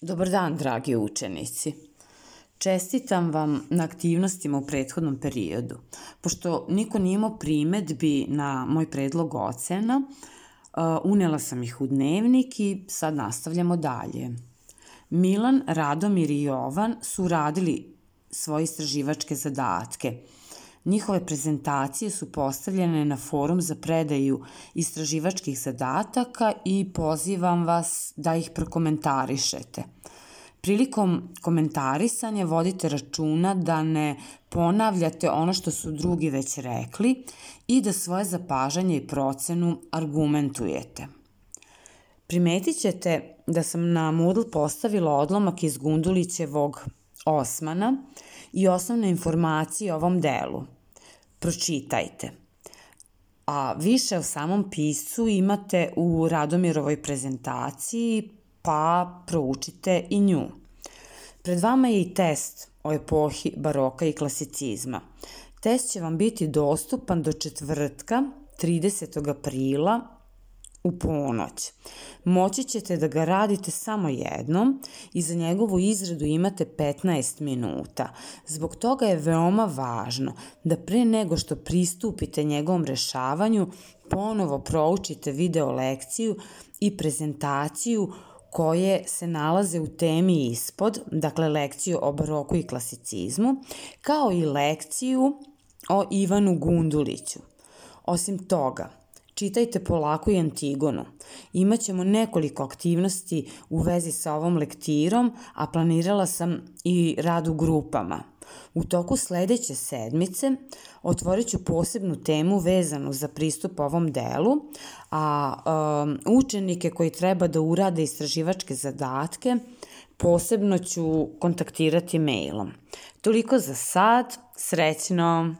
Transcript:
Dobar dan, dragi učenici. Čestitam vam na aktivnostima u prethodnom periodu. Pošto niko nije imao primetbi na moj predlog ocena, uh, unela sam ih u dnevnik i sad nastavljamo dalje. Milan, Radomir i Jovan su radili svoje istraživačke zadatke – Njihove prezentacije su postavljene na forum za predaju istraživačkih zadataka i pozivam vas da ih prokomentarišete. Prilikom komentarisanja vodite računa da ne ponavljate ono što su drugi već rekli i da svoje zapažanje i procenu argumentujete. Primetit ćete da sam na Moodle postavila odlomak iz Gundulićevog Osmana i osnovne informacije o ovom delu – pročitajte. A više o samom piscu imate u Radomirovoj prezentaciji, pa proučite i nju. Pred vama je i test o epohi baroka i klasicizma. Test će vam biti dostupan do četvrtka 30. aprila u ponoć. Moći ćete da ga radite samo jednom i za njegovu izradu imate 15 minuta. Zbog toga je veoma važno da pre nego što pristupite njegovom rešavanju ponovo proučite video lekciju i prezentaciju koje se nalaze u temi ispod, dakle lekciju o baroku i klasicizmu, kao i lekciju o Ivanu Gunduliću. Osim toga, Čitajte polako i Antigonu. Imaćemo nekoliko aktivnosti u vezi sa ovom lektirom, a planirala sam i rad u grupama. U toku sledeće sedmice otvorit ću posebnu temu vezanu za pristup ovom delu, a um, učenike koji treba da urade istraživačke zadatke posebno ću kontaktirati mailom. Toliko za sad, srećno!